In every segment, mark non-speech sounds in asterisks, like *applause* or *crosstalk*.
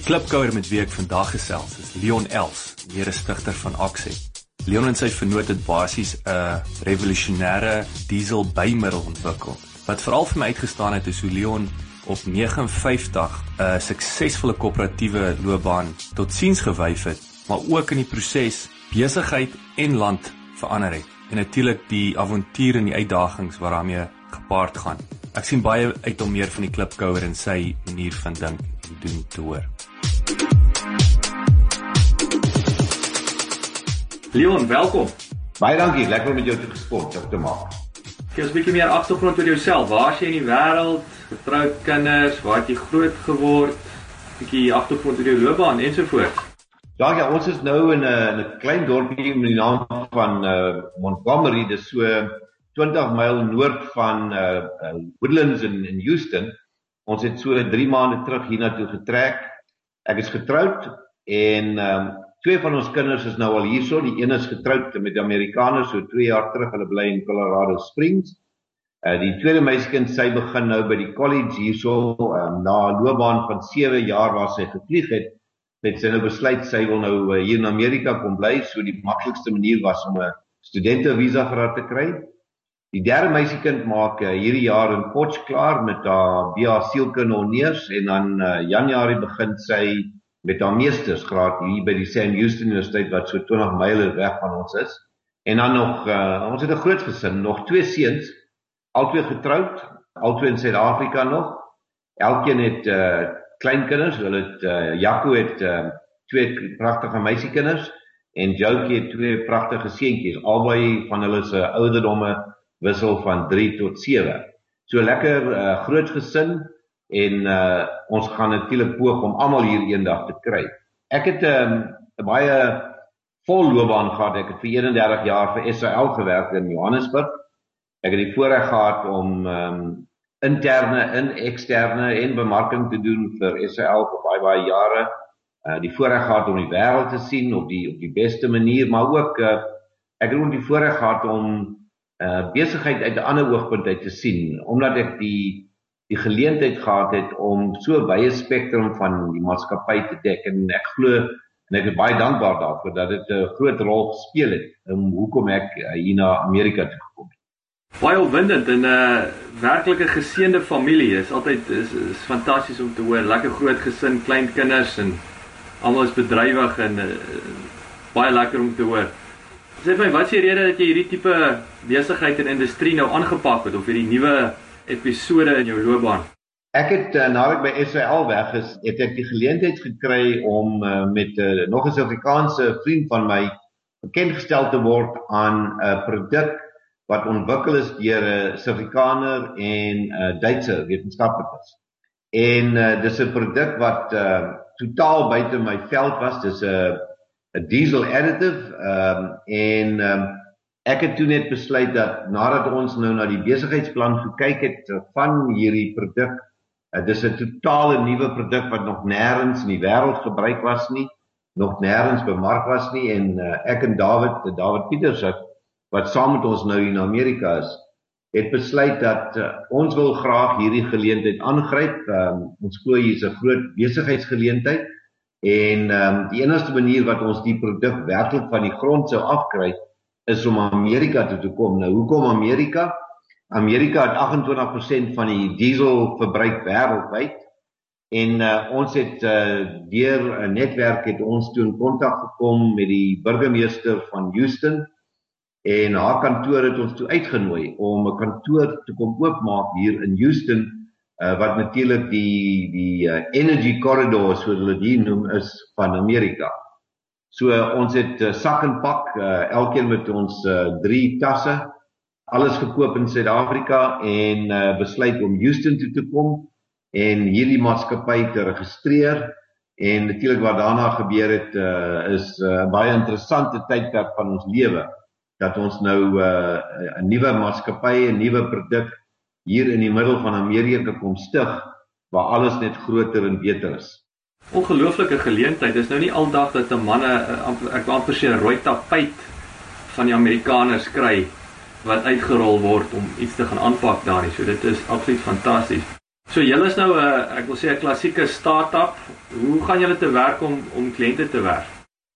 Die Klipkouer met wie ek vandag gesels is Leon Els, mede-stigter van Axie. Leon en sy vennoot het basies 'n revolusionêre diesel bymiddel ontwikkel Wat veral vir my uitgestaan het is hoe Leon op 59 'n suksesvolle koöperatiewe loopbaan tot siens gewyf het, maar ook in die proses besigheid en land verander het. En natuurlik die avonture en die uitdagings wat daarmee gepaard gaan. Ek sien baie uit om meer van die klipkouer en sy manier van dink en doen te hoor. Leon, welkom. Baie dankie, lekker om met jou te gesels, te maak. Gee ons 'n bietjie meer agtergrond oor jouself. Waar is jy in die wêreld? Getroud, kinders, waar het jy groot geword? 'n Bietjie agtergrond oor jou loopbaan ensovoorts. Ja, ja, ons is nou in 'n 'n klein dorpie met die naam van uh Montgomery, dis so 20 myl noord van uh, uh Woodlands in in Houston. Ons het so 3 maande terug hiernatoe getrek. Ek is getroud en um, twee van ons kinders is nou al hierso. Die een is getroud met 'n Amerikaner so 2 jaar terug. Hulle bly in Colorado Springs. Uh die tweede meisiekind, sy begin nou by die college hierso um, na 'n loopbaan van 7 jaar waar sy gevlieg het. Het sy nou besluit sy wil nou uh, hier in Amerika kom bly. So die maklikste manier was om 'n studentevisa vir haar te kry. Die derde meisiekind maak uh, hierdie jaar in Potch klaar met haar BA sielkunde honeurs en dan uh, Januarie begin sy met haar meestersgraad hier by die Sam Houston Universiteit wat so 20 myle weg van ons is. En dan nog uh, ons het 'n groot gesin, nog twee seuns, albei getroud, albei in Suid-Afrika nog. Elkeen het uh kleinkinders, hulle het uh Jaco het uh twee pragtige meisiekinders en Jokie het twee pragtige seentjies. Albei van hulle se ouderdomme wissel van 3 tot 7. So lekker uh groot gesin en uh ons gaan natuurlik poog om almal hier eendag te kry. Ek het 'n um, baie vol loopbaan gehad. Ek het vir 31 jaar vir SAL gewerk in Johannesburg. Ek het die voorreg gehad om um interne en eksterne en bemarking te doen vir SAL vir baie baie jare. Uh die voorreg gehad om die wêreld te sien op die op die beste manier, maar ook uh ek het ook die voorreg gehad om uh besigheid uit 'n ander oogpunt uit te sien omdat ek die die geleentheid gehad het om so wye spektrum van die maatskappy te dek en ek glo en ek is baie dankbaar daarvoor dat dit 'n groot rol gespeel het om hoekom ek uh, hier na Amerika toe gekom het. Baie opwindend en 'n uh, werklike geseënde familie is altyd is, is fantasties om te hoor. Lekker groot gesin, klein kinders en almal is bedrywig en uh, baie lekker om te hoor. Sê my, wat is die rede dat jy hierdie tipe besigheid en industrie nou aangepak het of hierdie nuwe episode in jou loopbaan? Ek het uh, nadat ek by SAL weg is, het ek die geleentheid gekry om uh, met uh, nog 'n Suid-Afrikaanse vriend van my bekend gestel te word aan 'n uh, produk wat ontwikkel is deur 'n uh, Suid-Afrikaner en 'n uh, Duitse wetenskaplikes. En uh, dis 'n produk wat uh, totaal buite my veld was. Dis 'n 'n diesel additive um, en um, Ek het toe net besluit dat nadat ons nou na die besigheidsplan gekyk het van hierdie produk, uh, dis 'n totale nuwe produk wat nog nêrens in die wêreld gebruik was nie, nog nêrens bemark was nie en uh, ek en David, David Pieters wat saam met ons nou in Amerika is, het besluit dat uh, ons wil graag hierdie geleentheid aangryp. Um, ons glo hier is 'n groot besigheidsgeleentheid en um, die enigste manier wat ons die produk werklik van die grond sou afkry is om Amerika toe te kom. Nou hoekom Amerika? Amerika het 28% van die diesel verbruik wêreldwyd En uh, ons het uh, deur 'n netwerk het ons toe in kontak gekom met die burgemeester van Houston en haar kantoor het ons toe uitgenooi om 'n kantoor te kom oopmaak hier in Houston uh, wat natuurlik die die uh, energy corridor soos hulle dit noem is van Amerika. So uh, ons het uh, sak en pak uh, elkeen met ons uh, drie tasse alles gekoop in Suid-Afrika en uh, besluit om Houston toe te kom en hierdie maatskappy te registreer en natuurlik wat daarna gebeur het uh, is 'n uh, baie interessante tydperk van ons lewe dat ons nou uh, 'n nuwe maatskappy, 'n nuwe produk hier in die middel van Amerika kom stig waar alles net groter en beter is. Ongelooflike geleentheid. Dis nou nie aldag dat 'n manne uh, ek wou amper sê 'n rooi tapuit van die Amerikaners kry wat uitgerol word om iets te gaan aanpak daar nie. So dit is absoluut fantasties. So julle is nou 'n uh, ek wil sê 'n klassieke start-up. Hoe gaan julle te werk om om kliënte te werf?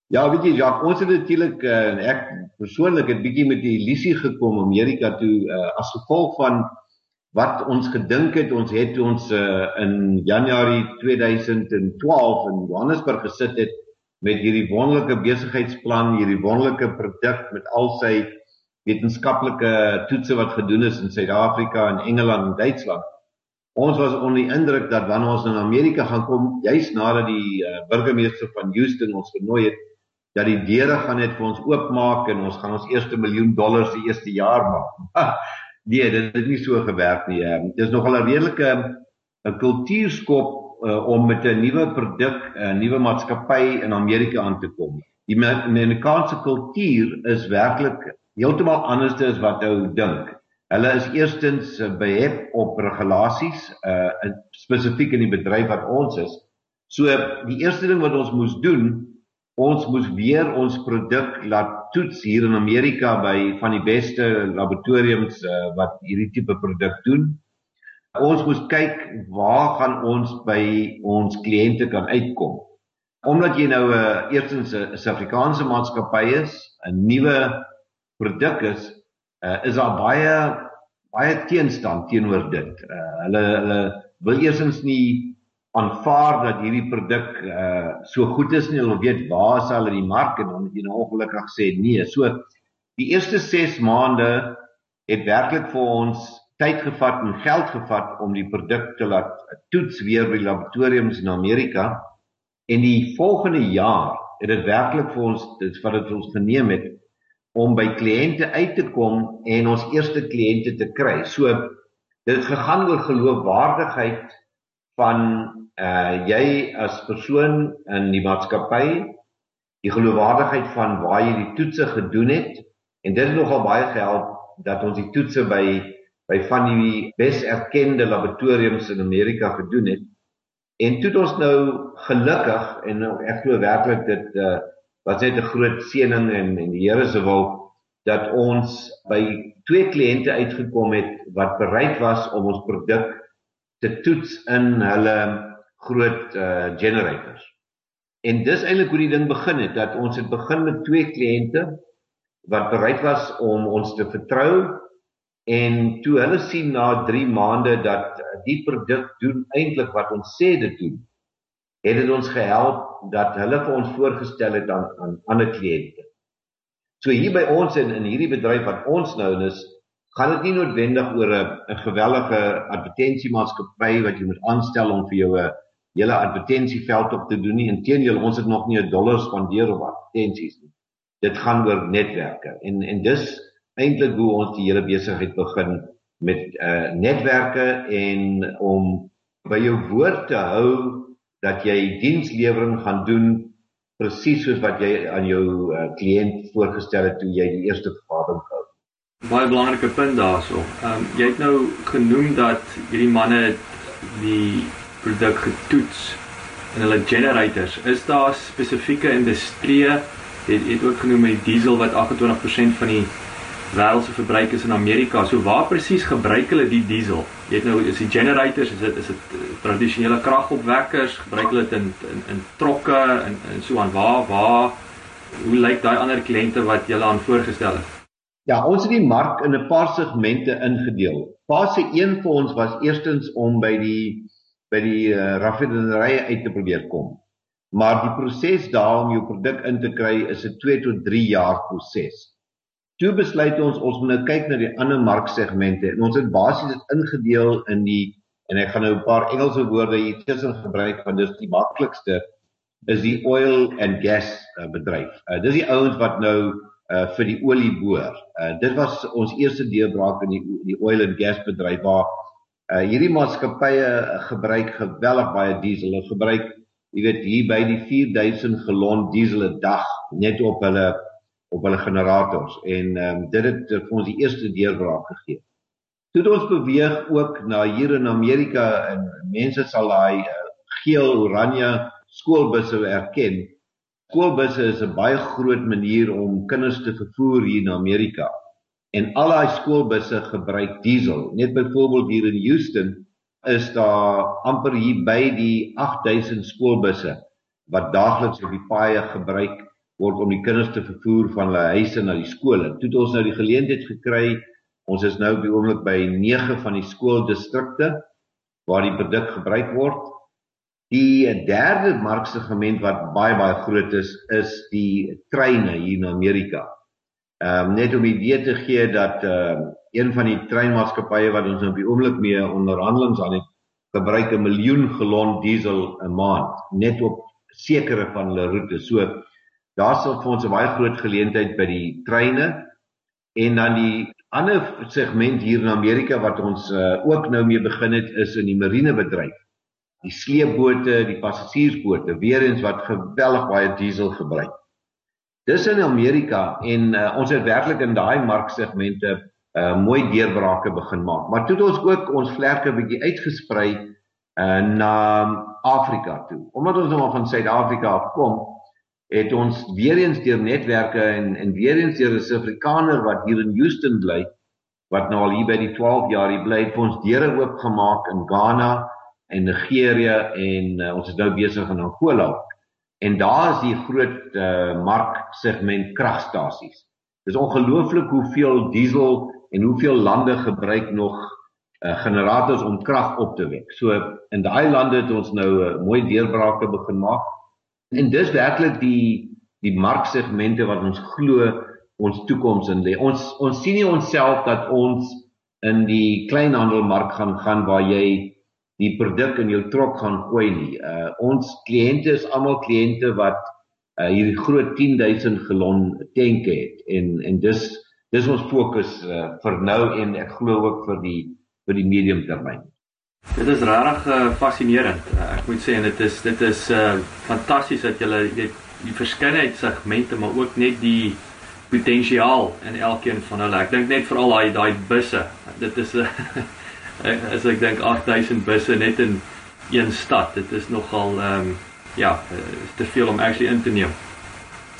Ja, weet jy, ja, ons het natuurlik uh, ek persoonlik het bietjie met die illusie gekom Amerika toe uh, as gevolg van wat ons gedink het ons het ons uh, in Januarie 2012 in Johannesburg gesit het met hierdie wonderlike besigheidsplan, hierdie wonderlike produk met al sy wetenskaplike toetse wat gedoen is in Suid-Afrika en Engeland en Duitsland. Ons was onder die indruk dat wanneer ons in Amerika gaan kom, juis nadat die uh, burgemeester van Houston ons genooi het, dat die deure gaan net vir ons oopmaak en ons gaan ons eerste miljoen dollars die eerste jaar maak. *laughs* nee, dit het nie so gewerk nie. Uh, dit is nogal 'n redelike 'n kultuurskop uh, om met 'n nuwe produk, 'n nuwe maatskappy in Amerika aan te kom. Die Amerikaanse kultuur is werklik heeltemal anders as wat ou dink. Hulle is eerstens behep op regulasies uh spesifiek in die bedryf wat ons is. So die eerste ding wat ons moes doen, ons moes weer ons produk laat toets hier in Amerika by van die beste laboratoriums uh, wat hierdie tipe produk doen. Ons moes kyk waar gaan ons by ons kliënte kan uitkom. Omdat jy nou 'n uh, eerstens 'n Suid-Afrikaanse maatskappy is, 'n nuwe produk is, uh, is daar baie baie teenstand teenoor dit. Uh, hulle hulle wil eersins nie aanvaar dat hierdie produk uh, so goed is nie. Hulle weet waar sal in die mark en dan het jy nou ongelukkig gesê nee. So die eerste 6 maande het werklik vir ons tyd gevat en geld gevat om die produk te laat toets weer by laboratoriums in Amerika en die volgende jaar het dit werklik vir ons dit wat dit ons geneem het om by kliënte uit te kom en ons eerste kliënte te kry. So dit het gegaan oor geloofwaardigheid van uh jy as persoon in die maatskappy, die geloofwaardigheid van waar jy die toetse gedoen het en dit het nogal baie gehelp dat ons die toetse by by van die bes erkende laboratoriums in Amerika gedoen het. En toe het ons nou gelukkig en nou ek glo werklik dit uh wat net 'n groot seëning en en die Here se wil dat ons by twee kliënte uitgekom het wat bereid was om ons produk te toets in hulle groot uh generators. En dis eintlik hoe die ding begin het dat ons het begin met twee kliënte wat bereid was om ons te vertrou en toe hulle sien na 3 maande dat die produk doen eintlik wat ons sê dit doen het dit ons gehelp dat hulle vir ons voorgestel het aan aan ander kliënte. So hier by ons in in hierdie bedryf wat ons nou is, gaan dit nie noodwendig oor 'n 'n gewellige advertensiemaatskappy wat jy moet aanstel om vir jou 'n hele advertensieveld op te doen nie. Inteendeel, ons het nog nie 'n dollar spandeer op advertensies nie. Dit gaan oor netwerke en en dis eintlik hoe ons die hele besigheid begin met uh netwerke en om by jou woord te hou dat jy dienslewering gaan doen presies soos wat jy aan jou uh, kliënt voorgestel het toe jy die eerste vergadering gehou. Baie belangrike punt daarso. Ehm um, jy het nou genoem dat hierdie manne die produk getoets in hulle generators. Is daar spesifieke industrieë? Jy het ook genoem met diesel wat 28% van die wêreldse verbruik is in Amerika. So waar presies gebruik hulle die diesel? Jy weet nou is die generators, is dit is dit eh, tradisionele kragopwekkers, gebruik hulle dit in in, in trokke en en so aan waar waar hoe lyk daai ander kliënte wat jy aan voorgestel het? Ja, ons het die mark in 'n paar segmente ingedeel. Fase 1 vir ons was eerstens om by die by die uh, raffinerye uit te probeer kom. Maar die proses daar om jou produk in te kry is 'n 2 tot 3 jaar proses. Toe besluit ons ons moet nou kyk na die ander marksegmente en ons het basies dit ingedeel in die en ek gaan nou 'n paar Engelse woorde hier tussen gebruik want dis die maklikste is die oil and gas uh, bedryf. Uh, dis die ouens wat nou uh, vir die olie boor. Uh, dit was ons eerste deurbraak in die die oil and gas bedryf waar uh, hierdie maatskappye gebruik geweldig baie diesel. Hulle gebruik jy weet hier by die 4000 gallon diesel 'n dag net op hulle op hulle generators en um, dit het vir ons die eerste deurbraak gegee. Toe het ons beweeg ook na hier in Amerika en mense sal daai uh, geel oranje skoolbusse erken. Skoolbusse is 'n baie groot manier om kinders te vervoer hier in Amerika. En al daai skoolbusse gebruik diesel. Net byvoorbeeld hier in Houston is daar amper hier by die 8000 skoolbusse wat daagliks op die paaie gebruik word om die kinders te vervoer van hulle huise na die skole. Toe het ons nou die geleentheid gekry. Ons is nou op die oomblik by 9 van die skooldistrikte waar die produk gebruik word. Die derde marksegment wat baie baie groot is, is die treine hier in Amerika. Ehm um, net om idee te gee dat ehm uh, een van die treinmaatskappye wat ons op die oomblik mee onderhandelinge aan het gebruik 'n miljoen gallon diesel 'n maand net op sekere van hulle roetes. So daar sal vir ons 'n baie groot geleentheid by die treine en dan die ander segment hier in Amerika wat ons uh, ook nou mee begin het is in die marinebedryf. Die sleepbote, die passasiersbote, weer eens wat geweldig baie diesel gebruik. Dis in Amerika en uh, ons het werklik in daai marksegmente uh mooi deurbrake begin maak. Maar toe het ons ook ons vlerke bietjie uitgesprei uh na Afrika toe. Omdat ons nou van Suid-Afrika afkom, het ons weer eens deur netwerke en en weer eens deur 'n Suid-Afrikaner wat hier in Houston bly, wat nou al hier by die 12 jaar hier bly, het ons deure oopgemaak in Ghana en Nigerië en uh, ons is nou besig in Angola. En daar is die groot uh marksegment kragstasies. Dis ongelooflik hoeveel diesel en hoeveel lande gebruik nog uh, generators om krag op te wek. So in daai lande het ons nou 'n uh, mooi deurbrake begin maak. En dis werklik die die marksegmente wat ons glo ons toekoms in lê. Ons ons sien nie onsself dat ons in die kleinhandelmark gaan gaan waar jy die produk in jou trok gaan gooi nie. Uh ons kliënte is almal kliënte wat uh hierdie groot 10000 gallon tanke het en en dis dis ons fokus uh, vir nou en ek glo ook vir die vir die medium termyn. Dit is regtig uh, fascinerend. Uh, ek moet sê en dit is dit is uh, fantasties dat jy die, die verskeidenheid segmente maar ook net die potensiaal in elkeen van hulle. Ek dink net veral daai daai busse. Dit is *laughs* 'n uh, as ek dink 8000 busse net in een stad. Dit is nogal ehm um, ja, te veel om actually in te neem.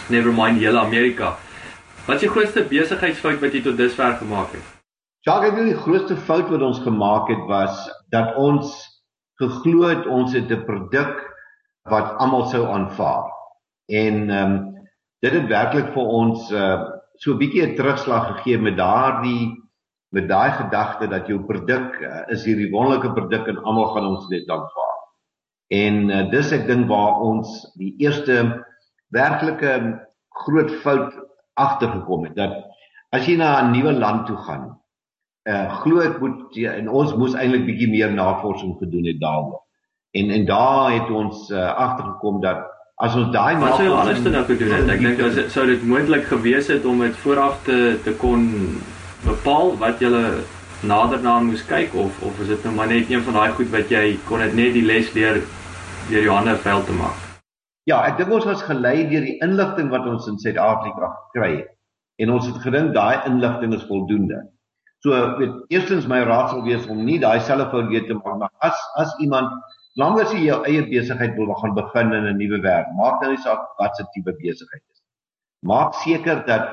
Never mind hele Amerika. Wat is die grootste besigheidsfout wat jy tot dusver gemaak het? Jacques, ek dink die grootste fout wat ons gemaak het was dat ons geglo het ons het 'n produk wat almal sou aanvaar. En ehm um, dit het werklik vir ons uh, so 'n bietjie 'n terugslag gegee met daardie met daai gedagte dat jou produk uh, is hierdie wonderlike produk en almal gaan ons dit aanvaar. En uh, dis ek dink waar ons die eerste werklike groot fout agtergekom het dat as jy na 'n nuwe land toe gaan, uh glo ek moet jy en ons moes eintlik bietjie meer navorsing gedoen het daaroor. En en daar het ons uh agtergekom dat as ons daai maar sou alles te nou gedoen het. Ek dink as sou dit moontlik gewees het om dit vooraf te te kon bepaal wat jy nader na moes kyk of of is dit nou maar net een van daai goed wat jy kon dit net die les leer deur jou hande vuil te maak. Ja, ek dink ons was gelei deur die inligting wat ons in Suid-Afrika gekry het. En ons het gedink daai inligting is voldoende. So, weet, eerstens my raad sal wees om nie daai selfe fout weer te maak maar as as iemand langer as jy jou eie besigheid wil gaan begin in 'n nuwe werk, maak nou nie saak wat se tipe besigheid is. Maak seker dat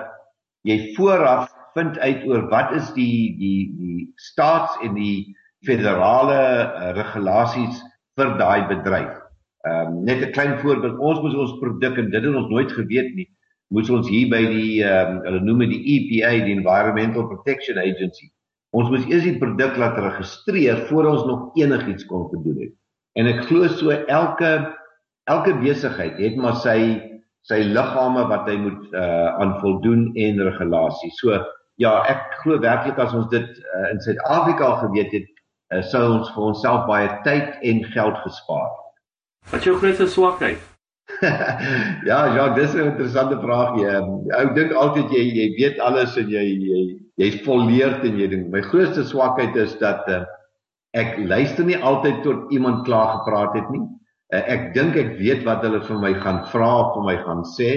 jy vooraf vind uit oor wat is die die die staats en die federale uh, regulasies vir daai bedryf. Ehm um, net 'n klein voorbeeld, ons moes ons produk en dit het ons nooit geweet nie, moes ons hier by die ehm um, hulle noem dit die EPA, die Environmental Protection Agency. Ons moes eers die produk laat registreer voor ons nog enigiets kon gedoen het. En ek glo so elke elke besigheid het maar sy sy liggame wat hy moet uh aan voldoen en regulasie. So ja, ek glo werklik as ons dit uh, in Suid-Afrika geweet het, uh, sou ons vir onsself baie tyd en geld gespaar het. Wat jou grootste swakheid? *laughs* ja, ja, dis 'n interessante vraag. Jy ek dink altyd jy jy weet alles en jy jy jy's volleerd en jy ding. My grootste swakheid is dat uh, ek luister nie altyd tot iemand klaar gepraat het nie. Uh, ek dink ek weet wat hulle vir my gaan vra of vir my gaan sê.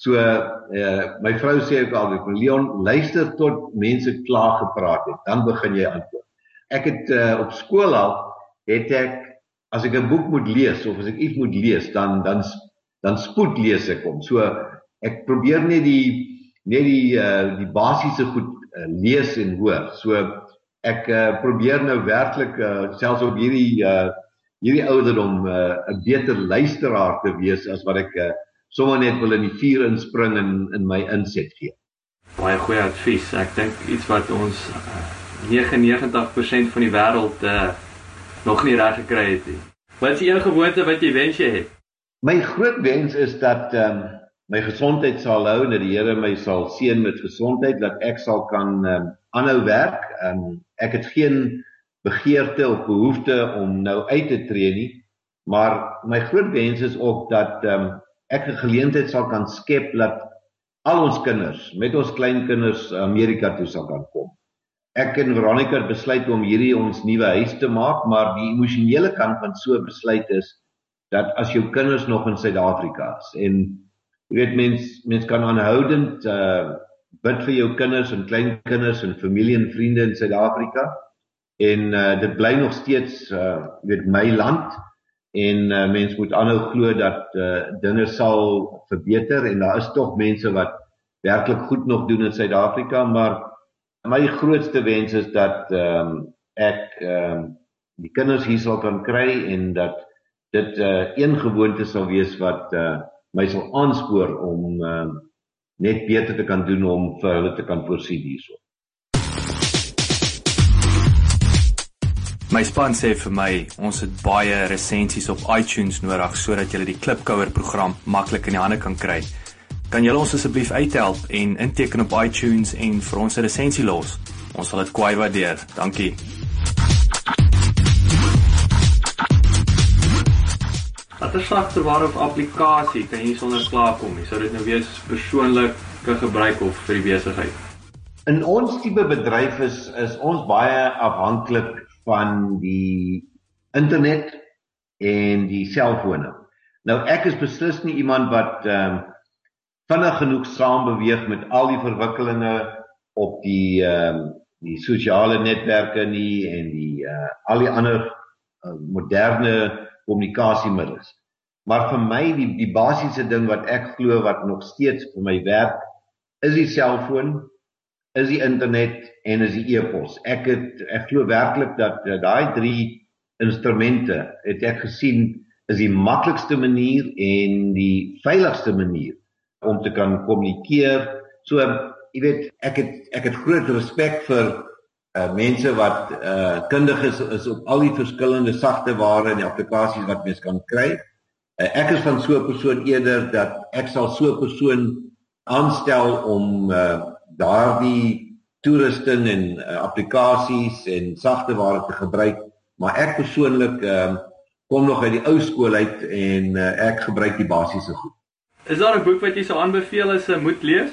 So uh, my vrou sê ook altyd, "Leon, luister tot mense klaar gepraat het, dan begin jy antwoord." Ek het uh, op skool al het ek as ek 'n boek moet lees of as ek iets moet lees, dan dan dan spoed lees ek hom. So ek probeer net die net die uh, die basiese goed uh, lees en hoor. So ek uh, probeer nou werklik uh, selfs op hierdie uh, hierdie ouderdom 'n uh, beter luisteraar te wees as wat ek uh, sommer net wil in die vuur inspring en in my inset gee. Baie goeie advies. Ek dink iets wat ons uh, 99% van die wêreld uh, nog nie reg gekry het nie. Wat is jou gewoonte wat jy wens jy het? My groot wens is dat ehm um, my gesondheid sal hou en dat die Here my sal seën met gesondheid dat ek sal kan ehm um, aanhou werk. Ehm um, ek het geen begeerte of behoefte om nou uit te tree nie, maar my groot wens is ook dat ehm um, ek 'n geleentheid sal kan skep dat al ons kinders, met ons kleinkinders Amerika toe sal kan kom. Ek en Veronica het besluit om hierdie ons nuwe huis te maak, maar die emosionele kant van so 'n besluit is dat as jou kinders nog in Suid-Afrika is en jy weet mens mens kan aanhoudend uh bid vir jou kinders en kleinkinders en familie en vriende in Suid-Afrika en uh dit bly nog steeds uh weet my land en uh, mens moet aanhou glo dat uh dinge sal verbeter en daar is tog mense wat werklik goed nog doen in Suid-Afrika maar My grootste wens is dat ehm um, ek ehm um, die kinders hier sal kan kry en dat dit 'n uh, een gewoonte sal wees wat uh, my sal aanspoor om um, net beter te kan doen om vir hulle te kan voorsien hierso. My span sê vir my, ons het baie resensies op iTunes nodig sodat jy die Klipkouer program maklik in die hande kan kry. Kan julle ons asseblief uithelp en inteken op iTunes en vir ons 'n resensie los? Ons sal dit kwai waardeer. Dankie. Watter sagte ware of applikasie kan jy sonder klaarkom? Sou dit nou wees persoonlike gebruik of vir die besigheid? In ons tipe bedryf is is ons baie afhanklik van die internet en die selfone. Nou ek is beslis nie iemand wat ehm um, vinnig genoeg saam beweeg met al die verwikkelinge op die ehm uh, die sosiale netwerke nie en die uh al die ander uh, moderne kommunikasiemiddels. Maar vir my die die basiese ding wat ek glo wat nog steeds vir my werk is die selfoon, is die internet en is die e-pos. Ek het ek glo werklik dat uh, daai drie instrumente het ek gesien is die maklikste manier en die veiligste manier om te kan kommunikeer. So jy weet, ek het ek het groot respek vir uh mense wat uh kundig is is op al die verskillende sagte ware en die applikasies wat mens kan kry. Uh, ek is van so 'n persoon eerder dat ek sal so 'n persoon aanstel om uh daardie toerusting en uh, applikasies en sagte ware te gebruik, maar ek persoonlik uh kom nog uit die ou skool uit en uh, ek gebruik die basiese goed. Is daar 'n boek wat jy sou aanbeveel as 'n moet lees?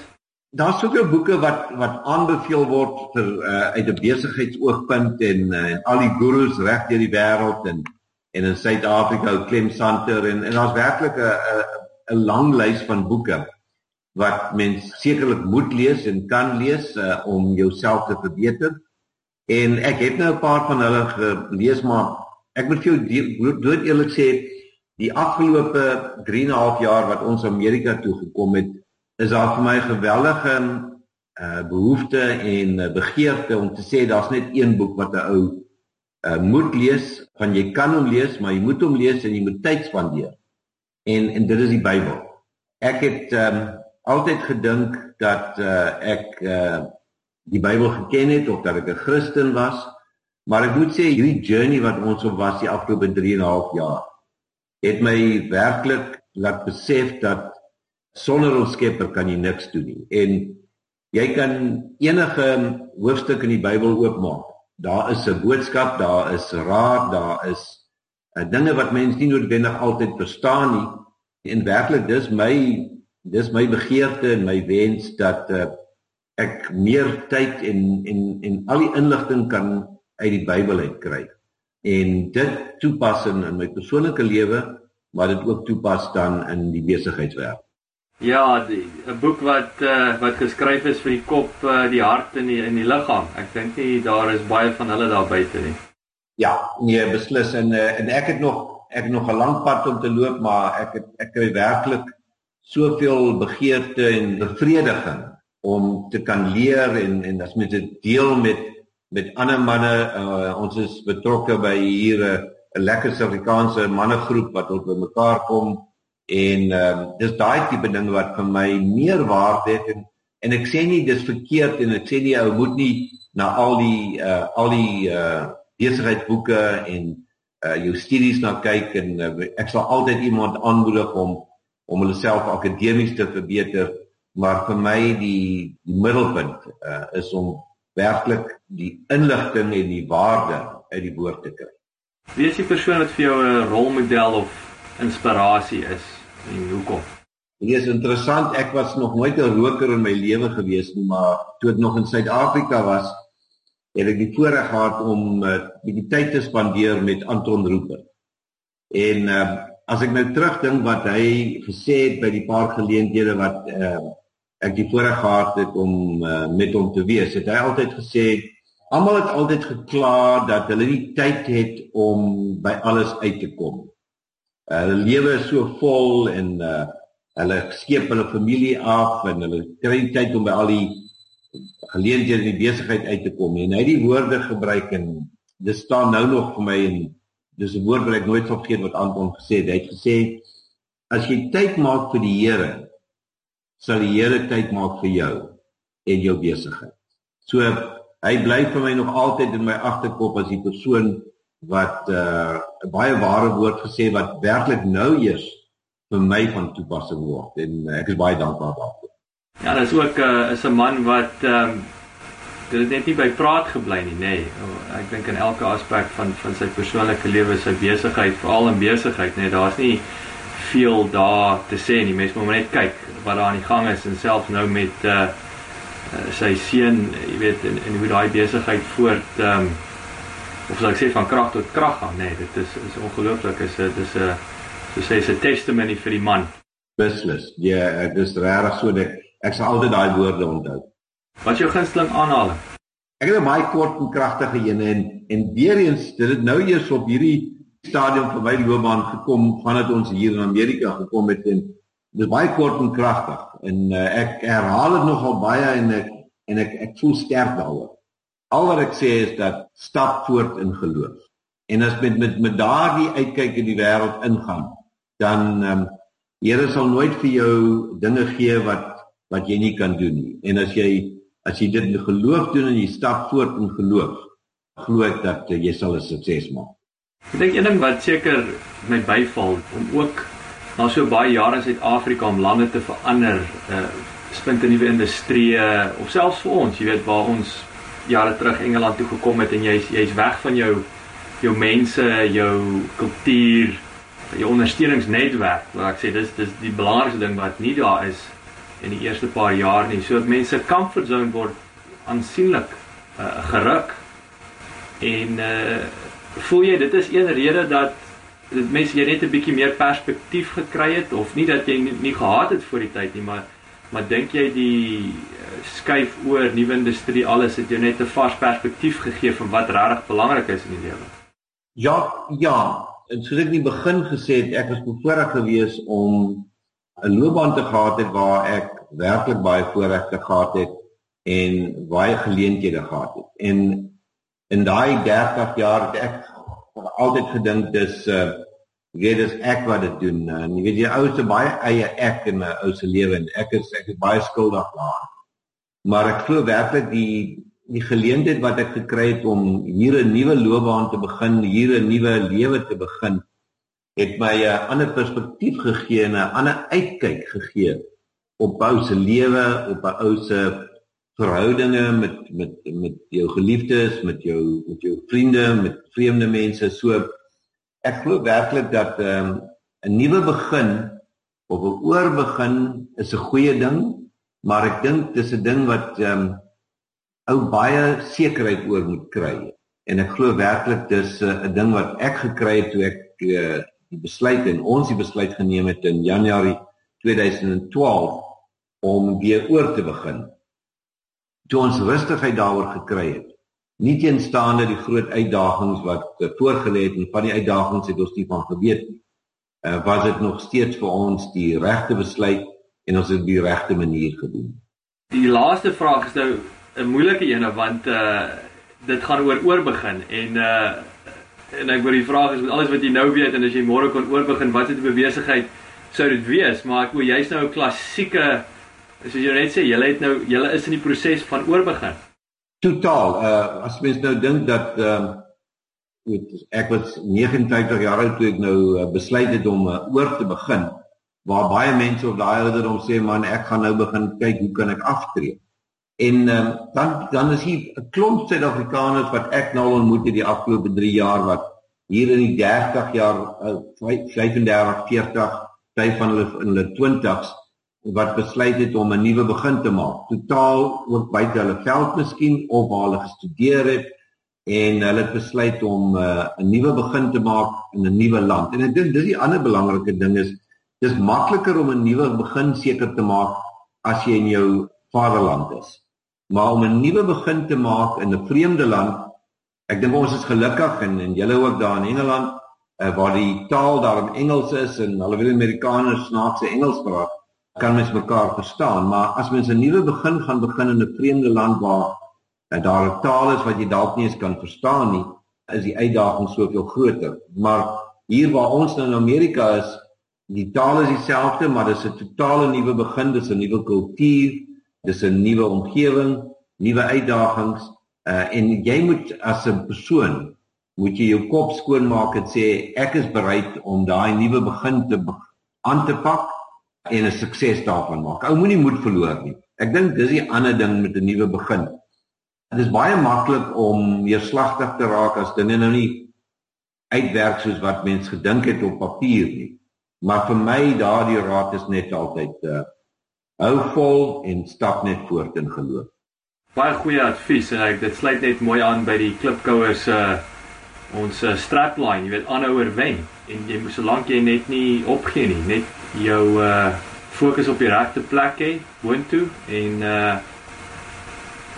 Daar's ook 'n boeke wat wat aanbeveel word vir uh, uit 'n besigheidsoogpunt en uh, en al die gurus reg deur die wêreld en en in Suid-Afrika, Clem Santer en en daar's werklik 'n 'n 'n lang lys van boeke wat mens sekerlik moet lees en kan lees uh, om jouself te verbeter. En ek het nou 'n paar van hulle gelees maar ek moet vir jou dood eerlik sê die afgelope 3 en 'n half jaar wat ons Amerika toe gekom het, is daar vir my geweldige uh behoefte en uh, begeerte om te sê daar's net een boek wat 'n ou uh moet lees, van jy kan hom lees, maar jy moet hom lees en jy moet tyd spandeer. En en dit is die Bybel. Ek het um altyd gedink dat uh ek uh die Bybel geken het of dat ek 'n Christen was, Maar ek moet sê hierdie journey wat ons op was die afgelope 3 en 'n half jaar het my werklik laat besef dat sonder ons Skepper kan jy niks doen nie. En jy kan enige hoofstuk in die Bybel oopmaak. Daar is 'n boodskap, daar is raad, daar is uh, dinge wat mense nie noodwendig altyd verstaan nie. En werklik dis my dis my begeerte en my wens dat uh, ek meer tyd en en en al die inligting kan uit die Bybel uit kry en dit toepas in, in my persoonlike lewe maar dit ook toepas dan in die besigheidswêreld. Ja, 'n boek wat uh, wat geskryf is vir die kop, uh, die hart en die in die liggaam. Ek dink nie daar is baie van hulle daar buite nie. Ja, nee, beslis en uh, en ek het nog ek het nog 'n lang pad om te loop, maar ek het ek kry werklik soveel begeerte en bevrediging om te kan leer en en as mens dit deel met met ander manne uh, ons is betrokke by hier 'n uh, lekker Suid-Afrikaanse mannegroep wat op mekaar kom en uh, dis daai tipe ding wat vir my meer waarde het en en ek sê nie dis verkeerd en ek sê nie ou moet nie na al die uh, al die uh, besigheidsboeke en uh, jou studies na kyk en uh, ek sal altyd iemand aanmoedig om om hulle self akademies te verbeter maar vir my die die middelpunt uh, is om werklik die inligting en die waarde uit die woord te kry. Wie is die persoon wat vir jou 'n rolmodel of inspirasie is en hoekom? Dit is interessant, ek was nog nooit 'n roker in my lewe gewees nie, maar toe ek nog in Suid-Afrika was, het ek die voorreg gehad om 'n uh, bietjie tyd te spandeer met Anton Rupert. En uh, as ek nou terugdink wat hy gesê het by die paar geleenthede wat uh, ek die voorreg gehad het om uh, met hom te wees. Het hy altyd gesê almal het altyd gekla dat hulle nie tyd het om by alles uit te kom. Uh, hulle lewe is so vol en uh, hulle skep hulle familie af en hulle kry nie tyd om by al die geleenthede in die besigheid uit te kom nie. En hy het die woorde gebruik en dit staan nou nog vir my en dis 'n woord wat ek nooit vergeet wat Anton gesê het. Hy het gesê as jy tyd maak vir die Here sal die Here tyd maak vir jou en jou besigheid. So hy bly vir my nog altyd in my agterkop as die persoon wat uh, 'n uh, baie ware woord gesê wat werklik nou eers vir my van toepassing word en ek is baie dankbaar daarvoor. Ja, dis ook 'n uh, is 'n man wat ehm um, dit het net nie by praat gebly nie, nê. Nee. Ek dink in elke aspek van van sy persoonlike lewe, sy besigheid, veral in besigheid, nê, nee, daar's nie veel daar te sê nie. Mense moet net kyk wat daar aan die gang is en selfs nou met uh, sy seun, jy weet, en, en hoe daai besigheid voort ehm um, of sal ek sê van krag tot krag gaan, nee, dit is is ongelooflik. Is dit is 'n so sê 'n testimony vir die man. Beslis. Ja, dit is regtig so dat ek sal altyd daai woorde onthou. Wat jou gunsteling aanhaling? Ek het 'n baie kort en kragtige een en en weer eens dit het nou eers op hierdie stadium vir my loopbaan gekom vandat ons hier in Amerika gekom het en dis baie kort en kragtig en uh, ek herhaal dit nogal baie en ek en ek ek voel sterk daaroor. Al wat ek sê is dat stap voort in geloof. En as met met met daardie uitkyk in die wêreld ingaan, dan ehm um, Here sal nooit vir jou dinge gee wat wat jy nie kan doen nie. En as jy as jy dit in geloof doen en jy stap voort in geloof, glo ek dat uh, jy sal 'n sukses maak. Ek dink een ding wat seker my byval om ook na so baie jare in Suid-Afrika om lande te verander, uh splinte nuwe industrieë of selfs vir ons, jy weet waar ons jare terug Engeland toe gekom het en jy's jy's weg van jou jou mense, jou kultuur, jou ondersteuningsnetwerk. Wat ek sê dis dis die belangrikste ding wat nie daar is in die eerste paar jaar nie. So mense comfort zone word aansienlik uh, geruk. En uh voel jy dit is een rede dat dit mense jy net 'n bietjie meer perspektief gekry het of nie dat jy nie, nie gehad het voor die tyd nie maar maar dink jy die uh, skuif oor nuwe industrie alles het jou net 'n vars perspektief gegee van wat regtig belangrik is in die lewe Ja ja en soos ek in die begin gesê het ek was bevoorreg geweest om 'n loopbaan te gehad het waar ek werklik baie voorregte gehad het en baie geleenthede gehad het. En in daai 30 jaar het ek altyd gedink dis uh weet dis ek wat dit doen en jy weet die ou se baie eie ek in 'n ou se lewe en ek is ek is baie skuldig daaraan maar ek glo werklik die die geleentheid wat ek gekry het om hier 'n nuwe loopbaan te begin, hier 'n nuwe lewe te begin, het my 'n ander perspektief gegee en 'n ander uitkyk gegee op ou se lewe, op 'n ou se verhoudinge met met met jou geliefdes, met jou met jou vriende, met vreemde mense. So ek glo werklik dat ehm, 'n um, nuwe begin of 'n oorbegin is 'n goeie ding, maar ek dink dis 'n ding wat ehm um, ou baie sekerheid oor moet kry. En ek glo werklik dis eh, 'n uh, ding wat ek gekry het toe ek uh, die besluit en ons die besluit geneem het in Januarie 2012 om weer oor te begin. Toe ons rustigheid daaroor gekry het. Nie teenstaande die groot uitdagings wat uh, voorgelê het en van die uitdagings het ons nie van geweet nie uh, was dit nog steeds vir ons die regte besluit en ons het die regte manier gedoen. Die laaste vraag is nou 'n moeilike een want uh dit gaan oor oorbegin en uh en ek wil die vraag is met alles wat jy nou weet en as jy môre kon oorbegin wat het 'n besigheid sou dit wees? Maar ek wil jy's nou 'n klassieke soos jy net sê jy het nou jy is in die proses van oorbegin. Totaal. Uh as mens nou dink dat ehm uh, weet ek was 59 jaar oud toe ek nou uh, besluit het om uh, oor te begin waar baie mense op daai ouderdom sê man ek gaan nou begin kyk hoe kan ek aftree en um, dan dan is hier 'n klomp Suid-Afrikaners wat ek nou ontmoet het die afgelope 3 jaar wat hier in die 30 jaar uh, 35 40 by van hulle in hulle 20s wat besluit het om 'n nuwe begin te maak totaal ook buite hulle veld miskien of waar hulle gestudeer het en hulle het besluit om uh, 'n nuwe begin te maak in 'n nuwe land. En ek dink dis die ander belangrike ding is dis makliker om 'n nuwe begin seker te maak as jy in jou vaderland is. Maar om 'n nuwe begin te maak in 'n vreemde land, ek dink ons is gelukkig en en julle ook daar in Engeland uh, waar die taal daar in Engels is en alhoewel Amerikaners snaakse Engels praat, kan mens mekaar verstaan, maar as mens 'n nuwe begin gaan begin in 'n vreemde land waar en daar 'n taal is wat jy dalk nie eens kan verstaan nie, is die uitdaging soveel groter. Maar hier waar ons nou in Amerika is, die taal is dieselfde, maar dis 'n totale nuwe begin, dis 'n nuwe kultuur, dis 'n nuwe omgewing, nuwe uitdagings uh, en jy moet as 'n persoon moet jy jou kop skoon maak en sê ek is bereid om daai nuwe begin te aan te pak en 'n sukses daarvan maak. Ou moenie moed verloor nie. Ek dink dis die ander ding met 'n nuwe begin. Dit is baie maklik om neerslagtig te raak as dinge nou nie uitwerk soos wat mens gedink het op papier nie. Maar vir my daardie raad is net altyd uh hou vol en stap net voort in geloof. Baie goeie advies en ek dit sluit net mooi aan by die klipkouers uh ons uh, strapline, jy weet aanhouer wen en jy moet solank jy net nie opgee nie, net jou uh fokus op die regte plek hê, boontoe en uh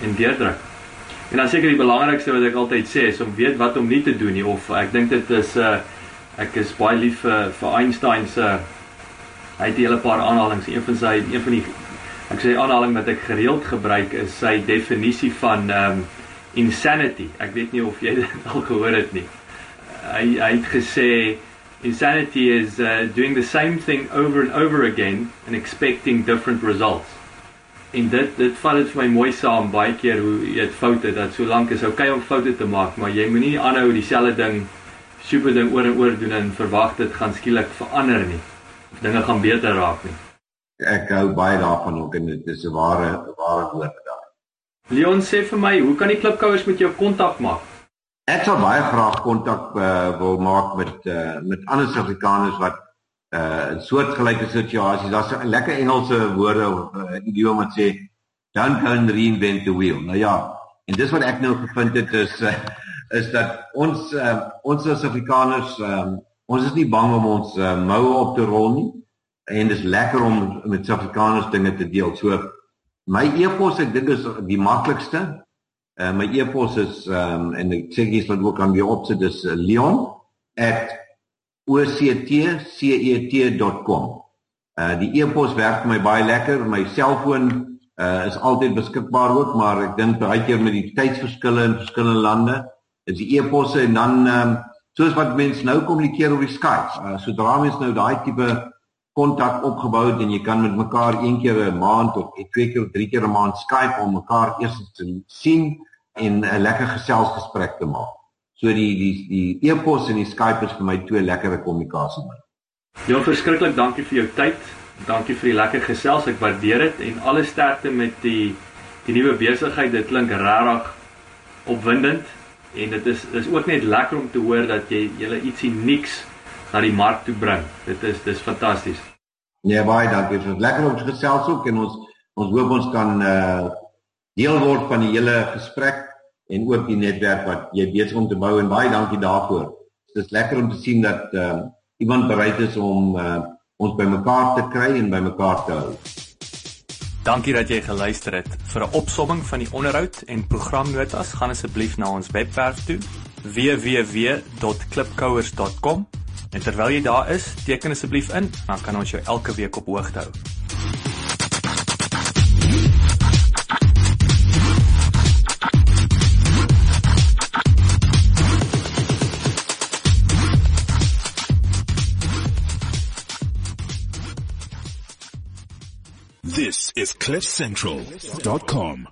en deurdruk. En dan seker die belangrikste wat ek altyd sê is om weet wat om nie te doen nie of ek dink dit is uh ek is baie lief vir vir Einstein se uh, hy het 'n hele paar aanhalinge. Een van sy een van die ek sê aanhaling wat ek gereeld gebruik is sy definisie van um insanity. Ek weet nie of jy *laughs* dit al gehoor het nie. Hy hy het gesê insanity is uh, doing the same thing over and over again and expecting different results en dit dit vat dit vir my mooi saam baie keer hoe jy dit foute dat solank is okay om foute te maak maar jy moenie aanhou dieselfde ding super ding oor en oor doen en verwag dit gaan skielik verander nie dinge gaan beter raak nie ek hou baie daarvan ook en dit is 'n ware ware woord daar Leon sê vir my hoe kan die klipkouers met jou kontak maak ek sal baie graag kontak uh, wil maak met uh, met ander Suid-Afrikaners wat uh soortgelyke situasies. Daar's 'n lekker Engelse woorde of uh, idiom wat sê don't go and reinvent the wheel. Nou ja, en dis wat ek nou gevind het is uh, is dat ons uh, ons as Afrikaners um, ons is nie bang om ons uh, moue op te rol nie en dis lekker om met Suid-Afrikaners dinge te deel. So my e-pos ek dink is die maklikste. Uh, my e-pos is um, en ek sê jy sal ook aan weer opsit dis uh, leon@ octcet.com. Uh die e-pos werk vir my baie lekker. My selfoon uh is altyd beskikbaar ook, maar ek dink baie keer met die tydsverskille in verskillende lande is die e-posse en dan um soos wat mense nou kommunikeer op die Skype. Uh sodra mens nou daai tipe kontak opgebou het en jy kan met mekaar een keer 'n maand of twee keer of drie keer 'n maand Skype om mekaar eers te sien en 'n lekker geselsgesprek te maak. So die die die e-pos en die Skype is vir my twee lekker kommunikasie middels. Ja, verskriklik dankie vir jou tyd. Dankie vir die lekker gesels. Ek waardeer dit en alle sterkte met die die nuwe besigheid. Dit klink regtig opwindend en dit is dis ook net lekker om te hoor dat jy julle ietsie niks na die mark toe bring. Dit is dis fantasties. Nee, baie dankie. Dit is lekker om te gesels ook en ons ons hoop ons kan uh deel word van die hele gesprek en ook die netwerk wat jy besig om te bou en baie dankie daarvoor. Dit is lekker om te sien dat uh iemand bereid is om uh, ons bymekaar te kry en bymekaar te hou. Dankie dat jy geluister het. Vir 'n opsomming van die onderhoud en programnotas, gaan asseblief na ons webwerf toe www.klipkouers.com. En terwyl jy daar is, teken asseblief in, dan kan ons jou elke week op hoogte hou. Is CliffCentral.com.